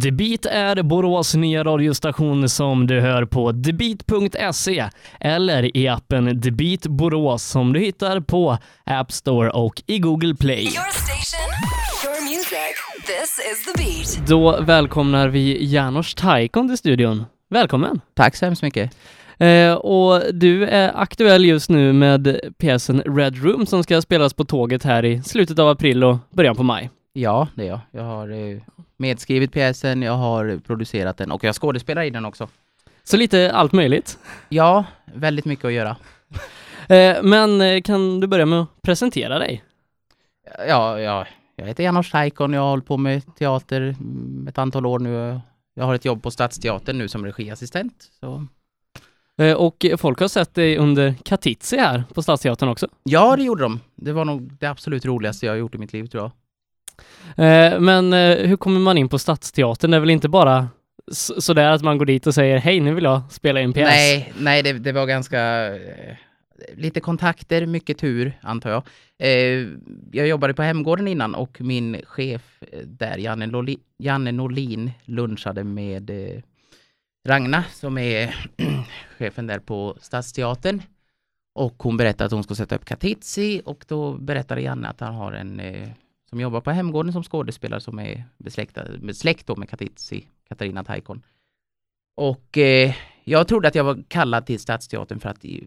Debit är Borås nya radiostation som du hör på debit.se eller i appen Debit Borås som du hittar på App Store och i Google Play. Your station, your music. This is the beat. Då välkomnar vi Janos Taikon till studion. Välkommen! Tack så hemskt mycket. Eh, och du är aktuell just nu med pjäsen Red Room som ska spelas på tåget här i slutet av april och början på maj. Ja, det är jag. Jag har eh, medskrivit pjäsen, jag har producerat den och jag skådespelar i den också. Så lite allt möjligt. Ja, väldigt mycket att göra. Eh, men eh, kan du börja med att presentera dig? Ja, ja jag heter Janos Taikon, jag har hållit på med teater mm, ett antal år nu. Jag har ett jobb på Stadsteatern nu som regiassistent. Så. Eh, och folk har sett dig under Katitzi här på Stadsteatern också. Ja, det gjorde de. Det var nog det absolut roligaste jag har gjort i mitt liv tror jag. Eh, men eh, hur kommer man in på Stadsteatern? Det är väl inte bara sådär att man går dit och säger hej, nu vill jag spela in pjäs? Nej, nej det, det var ganska... Eh, lite kontakter, mycket tur antar jag. Eh, jag jobbade på Hemgården innan och min chef där, Janne, Loli, Janne Norlin, lunchade med eh, Ragna som är chefen där på Stadsteatern. Och hon berättade att hon ska sätta upp Katitzi och då berättade Janne att han har en eh, som jobbar på Hemgården som skådespelare som är besläktad, besläkt då med Katitzi, Katarina Taikon. Och eh, jag trodde att jag var kallad till Stadsteatern för att i-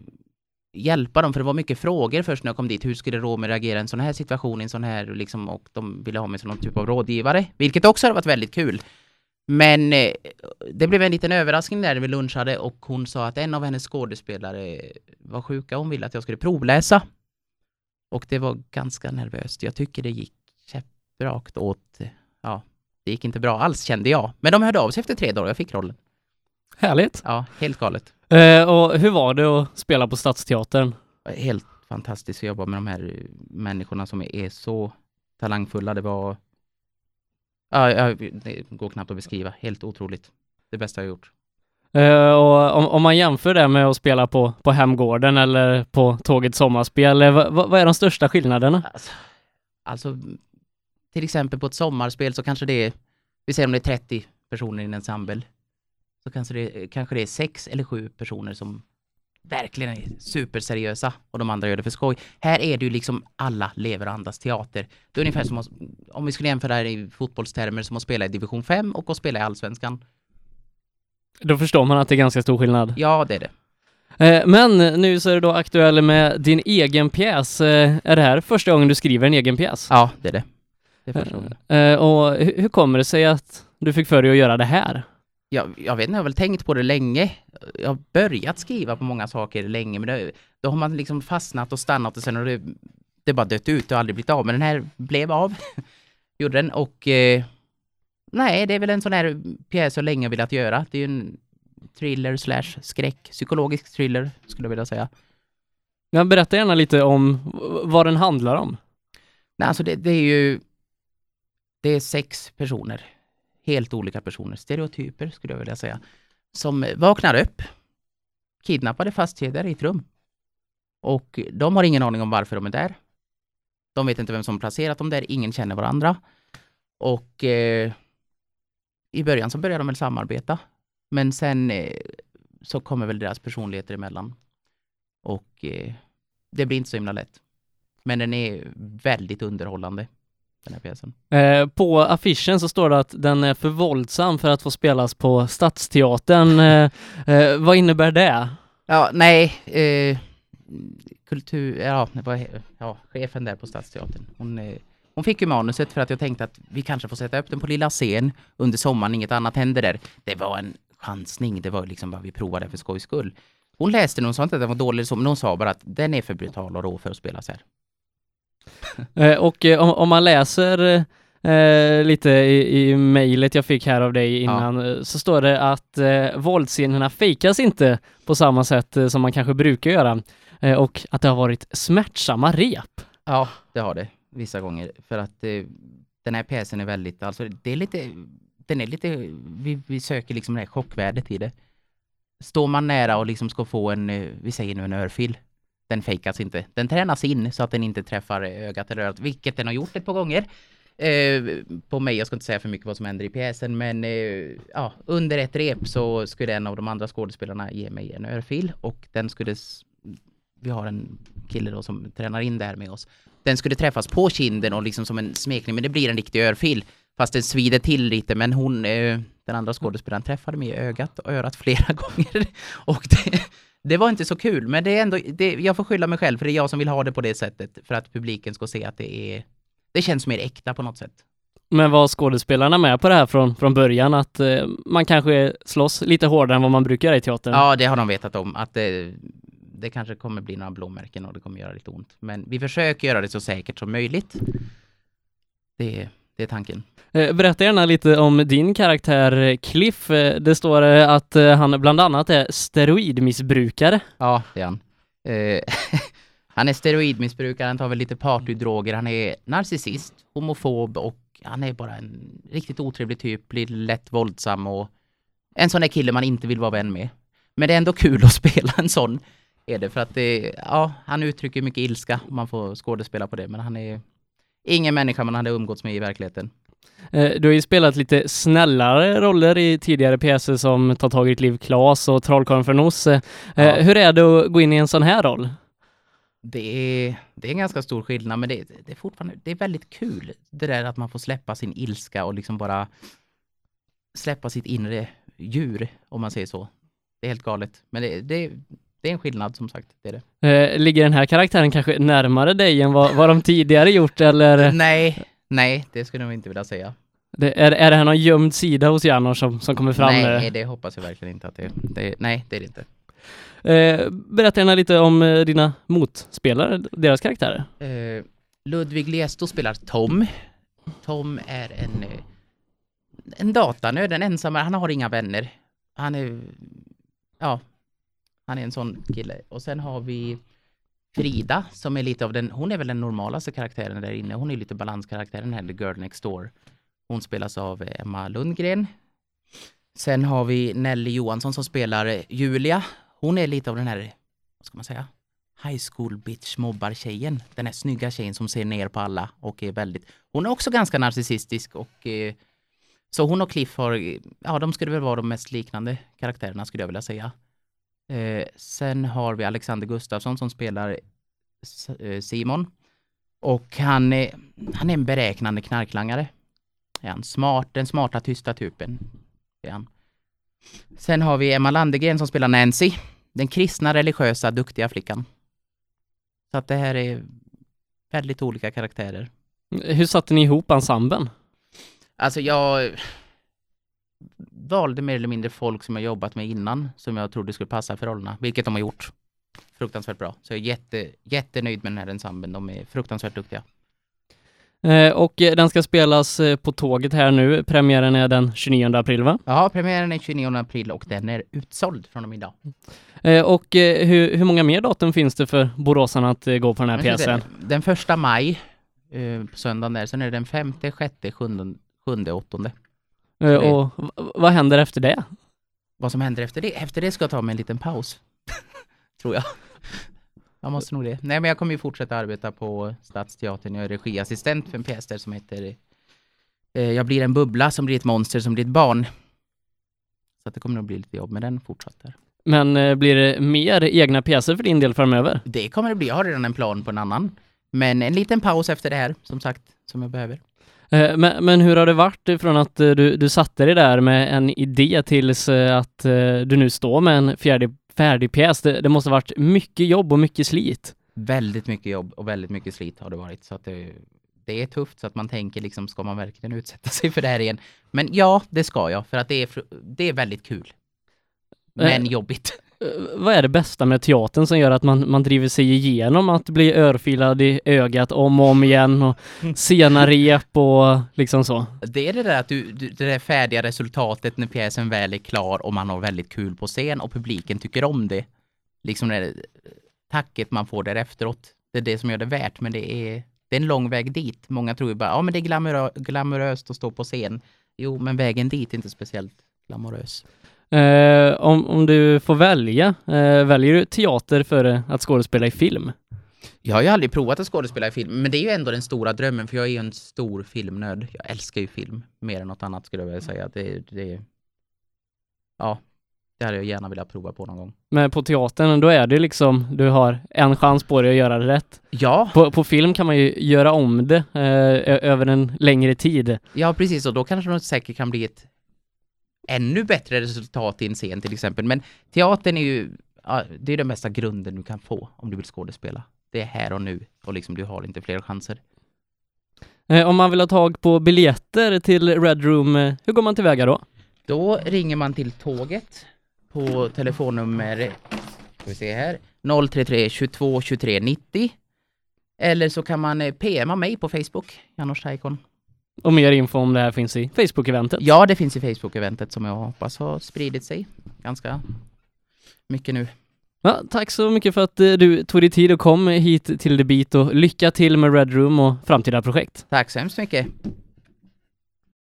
hjälpa dem, för det var mycket frågor först när jag kom dit. Hur skulle Romer reagera i en sån här situation, i en sån här, liksom, och de ville ha mig som någon typ av rådgivare, vilket också hade varit väldigt kul. Men eh, det blev en liten överraskning där vi lunchade och hon sa att en av hennes skådespelare var sjuka och hon ville att jag skulle provläsa. Och det var ganska nervöst. Jag tycker det gick käpprakt åt, ja, det gick inte bra alls kände jag. Men de hörde av sig efter tre dagar och jag fick rollen. Härligt! Ja, helt galet. Eh, och hur var det att spela på Stadsteatern? Helt fantastiskt att jobba med de här eh, människorna som är så talangfulla. Det var... Ja, ja, det går knappt att beskriva. Helt otroligt. Det bästa jag gjort. Eh, och om, om man jämför det med att spela på, på Hemgården eller på Tåget Sommarspel, eh, vad, vad är de största skillnaderna? Alltså, alltså, till exempel på ett sommarspel så kanske det är, vi säger om det är 30 personer i en ensemble, så kanske det, kanske det är sex eller sju personer som verkligen är superseriösa och de andra gör det för skoj. Här är det ju liksom alla lever och andas teater. Det är ungefär som att, om vi skulle jämföra det här i fotbollstermer som att spela i division 5 och att spela i allsvenskan. Då förstår man att det är ganska stor skillnad. Ja, det är det. Eh, men nu så är du då aktuell med din egen pjäs. Eh, är det här första gången du skriver en egen pjäs? Ja, det är det. Det är första gången. Eh, och hur, hur kommer det sig att du fick för dig att göra det här? jag, jag vet inte, jag har väl tänkt på det länge. Jag har börjat skriva på många saker länge, men det, då har man liksom fastnat och stannat och sen har det, det bara dött ut och aldrig blivit av. Men den här blev av. Gjorde den och eh, nej, det är väl en sån här pjäs jag länge velat göra. Det är ju en thriller slash skräck, psykologisk thriller skulle jag vilja säga. Jag berätta gärna lite om vad den handlar om. Nej, alltså det, det är ju det är sex personer, helt olika personer, stereotyper skulle jag vilja säga, som vaknar upp, kidnappade, fastkedjade i ett rum. Och de har ingen aning om varför de är där. De vet inte vem som placerat dem där, ingen känner varandra. Och eh, i början så börjar de väl samarbeta, men sen eh, så kommer väl deras personligheter emellan. Och eh, det blir inte så himla lätt. Men den är väldigt underhållande, den här pjäsen. Eh, på affischen så står det att den är för våldsam för att få spelas på Stadsteatern. Eh, eh, vad innebär det? Ja, nej, eh, kultur, ja, det var ja, chefen där på Stadsteatern. Hon, eh, hon fick ju manuset för att jag tänkte att vi kanske får sätta upp den på lilla scen under sommaren, inget annat händer där. Det var en chansning, det var liksom bara vi provade för skojs skull. Hon läste den och sa inte att den var dålig men hon sa bara att den är för brutal och rå för att spelas här. Eh, och eh, om, om man läser eh, lite i, i mejlet jag fick här av dig innan eh, så står det att eh, våldsscenerna fejkas inte på samma sätt eh, som man kanske brukar göra eh, och att det har varit smärtsamma rep. Ja, det har det vissa gånger. För att den här pjäsen är väldigt, alltså det är lite, den är lite, vi, vi söker liksom det här chockvärdet i det. Står man nära och liksom ska få en, vi säger nu en örfil, den fejkas inte. Den tränas in så att den inte träffar eh, ögat eller örat, vilket den har gjort ett par gånger. eh, på mig, jag ska inte säga för mycket vad som händer i pjäsen, men eh, ja, under ett rep så skulle en av de andra skådespelarna ge mig en örfil och den skulle, vi har en kille då som tränar in det här med oss, den skulle träffas på kinden och liksom som en smekning, men det blir en riktig örfil. Fast den svider till lite, men hon, eh, den andra skådespelaren träffade mig i ögat och örat flera gånger. Och det, det var inte så kul, men det är ändå, det, jag får skylla mig själv, för det är jag som vill ha det på det sättet, för att publiken ska se att det är, det känns mer äkta på något sätt. Men var skådespelarna med på det här från, från början? Att eh, man kanske slåss lite hårdare än vad man brukar i teatern? Ja, det har de vetat om, att det, det kanske kommer bli några blåmärken och det kommer göra lite ont. Men vi försöker göra det så säkert som möjligt. Det, det är tanken. Eh, Berätta gärna lite om din karaktär eh, Cliff. Eh, Det står att han bland annat är steroidmissbrukare. Ja, det är han. Eh, han är steroidmissbrukare, han tar väl lite partydroger, han är narcissist, homofob och han är bara en riktigt otrevlig typ, blir lätt våldsam och en sån där kille man inte vill vara vän med. Men det är ändå kul att spela en sån, är det, för att det, ja, han uttrycker mycket ilska, om man får skådespela på det, men han är ingen människa man hade umgåtts med i verkligheten. Eh, Du har ju spelat lite snällare roller i tidigare pjäser som Ta tag i ditt liv Klas och Trollkarlen från Oz. Eh, Ja. Hur är det att gå in i en sån här roll? Det är, det är en ganska stor skillnad, men det, det är fortfarande, det är väldigt kul. Det där att man får släppa sin ilska och liksom bara släppa sitt inre djur, om man säger så. Det är helt galet. Men det, det, det är en skillnad som sagt. Det är det. Eh, Ligger den här karaktären kanske närmare dig än vad, vad de tidigare gjort eller Nej, nej, det skulle jag inte vilja säga. det, är, är det här någon gömd sida hos Janor som, som kommer fram? nej, det hoppas jag verkligen inte att det, det Nej, det är det inte. Eh, berätta gärna lite om eh, dina motspelare, deras karaktärer. Eh, Ludvig Lesto spelar Tom. Tom är en, en datanörd, en ensammare. Han har inga vänner. Han är, ja, han är en sån kille. Och sen har vi Frida som är lite av den, hon är väl den normalaste karaktären där inne. Hon är lite balanskaraktären här, The Girl Next Door. Hon spelas av Emma Lundgren. Sen har vi Nelly Johansson som spelar Julia. Hon är lite av den här, vad ska man säga, high school bitch mobbar tjejen. Den här snygga tjejen som ser ner på alla och är väldigt, hon är också ganska narcissistisk och eh, så hon och Cliff har, ja de skulle väl vara de mest liknande karaktärerna skulle jag vilja säga. Eh, sen har vi Alexander Gustafsson som spelar eh, Simon. Och han är, han är en beräknande knarklangare. Är han smart, den smarta tysta typen. Är han. Sen har vi Emma Landegren som spelar Nancy. Den kristna, religiösa, duktiga flickan. Så att det här är väldigt olika karaktärer. Hur satte ni ihop ensemblen? Alltså jag valde mer eller mindre folk som jag jobbat med innan, som jag trodde skulle passa för rollerna, vilket de har gjort. Fruktansvärt bra. Så jag är jätte, jättenöjd med den här ensemblen. De är fruktansvärt duktiga. Eh, och eh, den ska spelas eh, på tåget här nu. Premiären är den 29 april va? Ja, premiären är 29 april och den är utsåld från och med idag. Och hur, hur många mer datum finns det för boråsarna att gå på den här pjäsen? Den första maj, på söndagen där, sen är det den femte, sjätte, sjunde, sjunde åttonde. Eh, och v- vad händer efter det? Vad som händer efter det? Efter det ska jag ta mig en liten paus. Tror jag. Jag måste nog det. Nej, men jag kommer ju fortsätta arbeta på Stadsteatern. Jag är regiassistent för en pjäs där som heter eh, Jag blir en bubbla som blir ett monster som blir ett barn. Så att det kommer nog bli lite jobb med den fortsatt där. Men eh, blir det mer egna pjäser för din del framöver? Det kommer det bli. Jag har redan en plan på en annan. Men en liten paus efter det här, som sagt, som jag behöver. Eh, men, men hur har det varit ifrån att eh, du, du satte dig där med en idé tills eh, att du nu står med en färdig, färdig pjäs? Det, det måste ha varit mycket jobb och mycket slit. Väldigt mycket jobb och väldigt mycket slit har det varit. Så att det, det är tufft så att man tänker liksom, ska man verkligen utsätta sig för det här igen? Men ja, det ska jag, för att det är, det är väldigt kul. Men jobbigt. Eh, Vad är det bästa med teatern som gör att man, man driver sig igenom att bli örfilad i ögat om och om igen och sena rep och liksom så? Det är det där att du, det där färdiga resultatet när pjäsen väl är klar och man har väldigt kul på scen och publiken tycker om det. Liksom det där tacket man får där efteråt. Det är det som gör det värt, men det är, det är en lång väg dit. Många tror ju bara, ja men det är glamorö, glamoröst att stå på scen. Jo, men vägen dit är inte speciellt glamorös. Eh, om, om du får välja, eh, väljer du teater före att skådespela i film? Jag har ju aldrig provat att skådespela i film, men det är ju ändå den stora drömmen för jag är ju en stor filmnörd. Jag älskar ju film mer än något annat skulle jag vilja säga. Det, det, ja, det hade jag gärna velat prova på någon gång. Men på teatern, då är det liksom, du har en chans på dig att göra det rätt. Ja, På, på film kan man ju göra om det eh, över en längre tid. ja precis och då kanske det säkert kan bli ett ännu bättre resultat i en scen till exempel. Men teatern är ju, ja, det är den bästa grunden du kan få om du vill skådespela. Det är här och nu och liksom du har inte fler chanser. Eh, om man vill ha tag på biljetter till Red Room, eh, hur går man tillväga då? Då ringer man till tåget på telefonnummer, ska vi se här, 033 22 23 90. Eller så kan man eh, PMa mig på Facebook, Janos Taikon. Och mer info om det här finns i Facebook-eventet. Ja, det finns i Facebook-eventet som jag hoppas har spridit sig ganska mycket nu. Ja, tack så mycket för att eh, du tog dig tid och kom hit till The Beat och lycka till med Red Room och framtida projekt. Tack så hemskt mycket.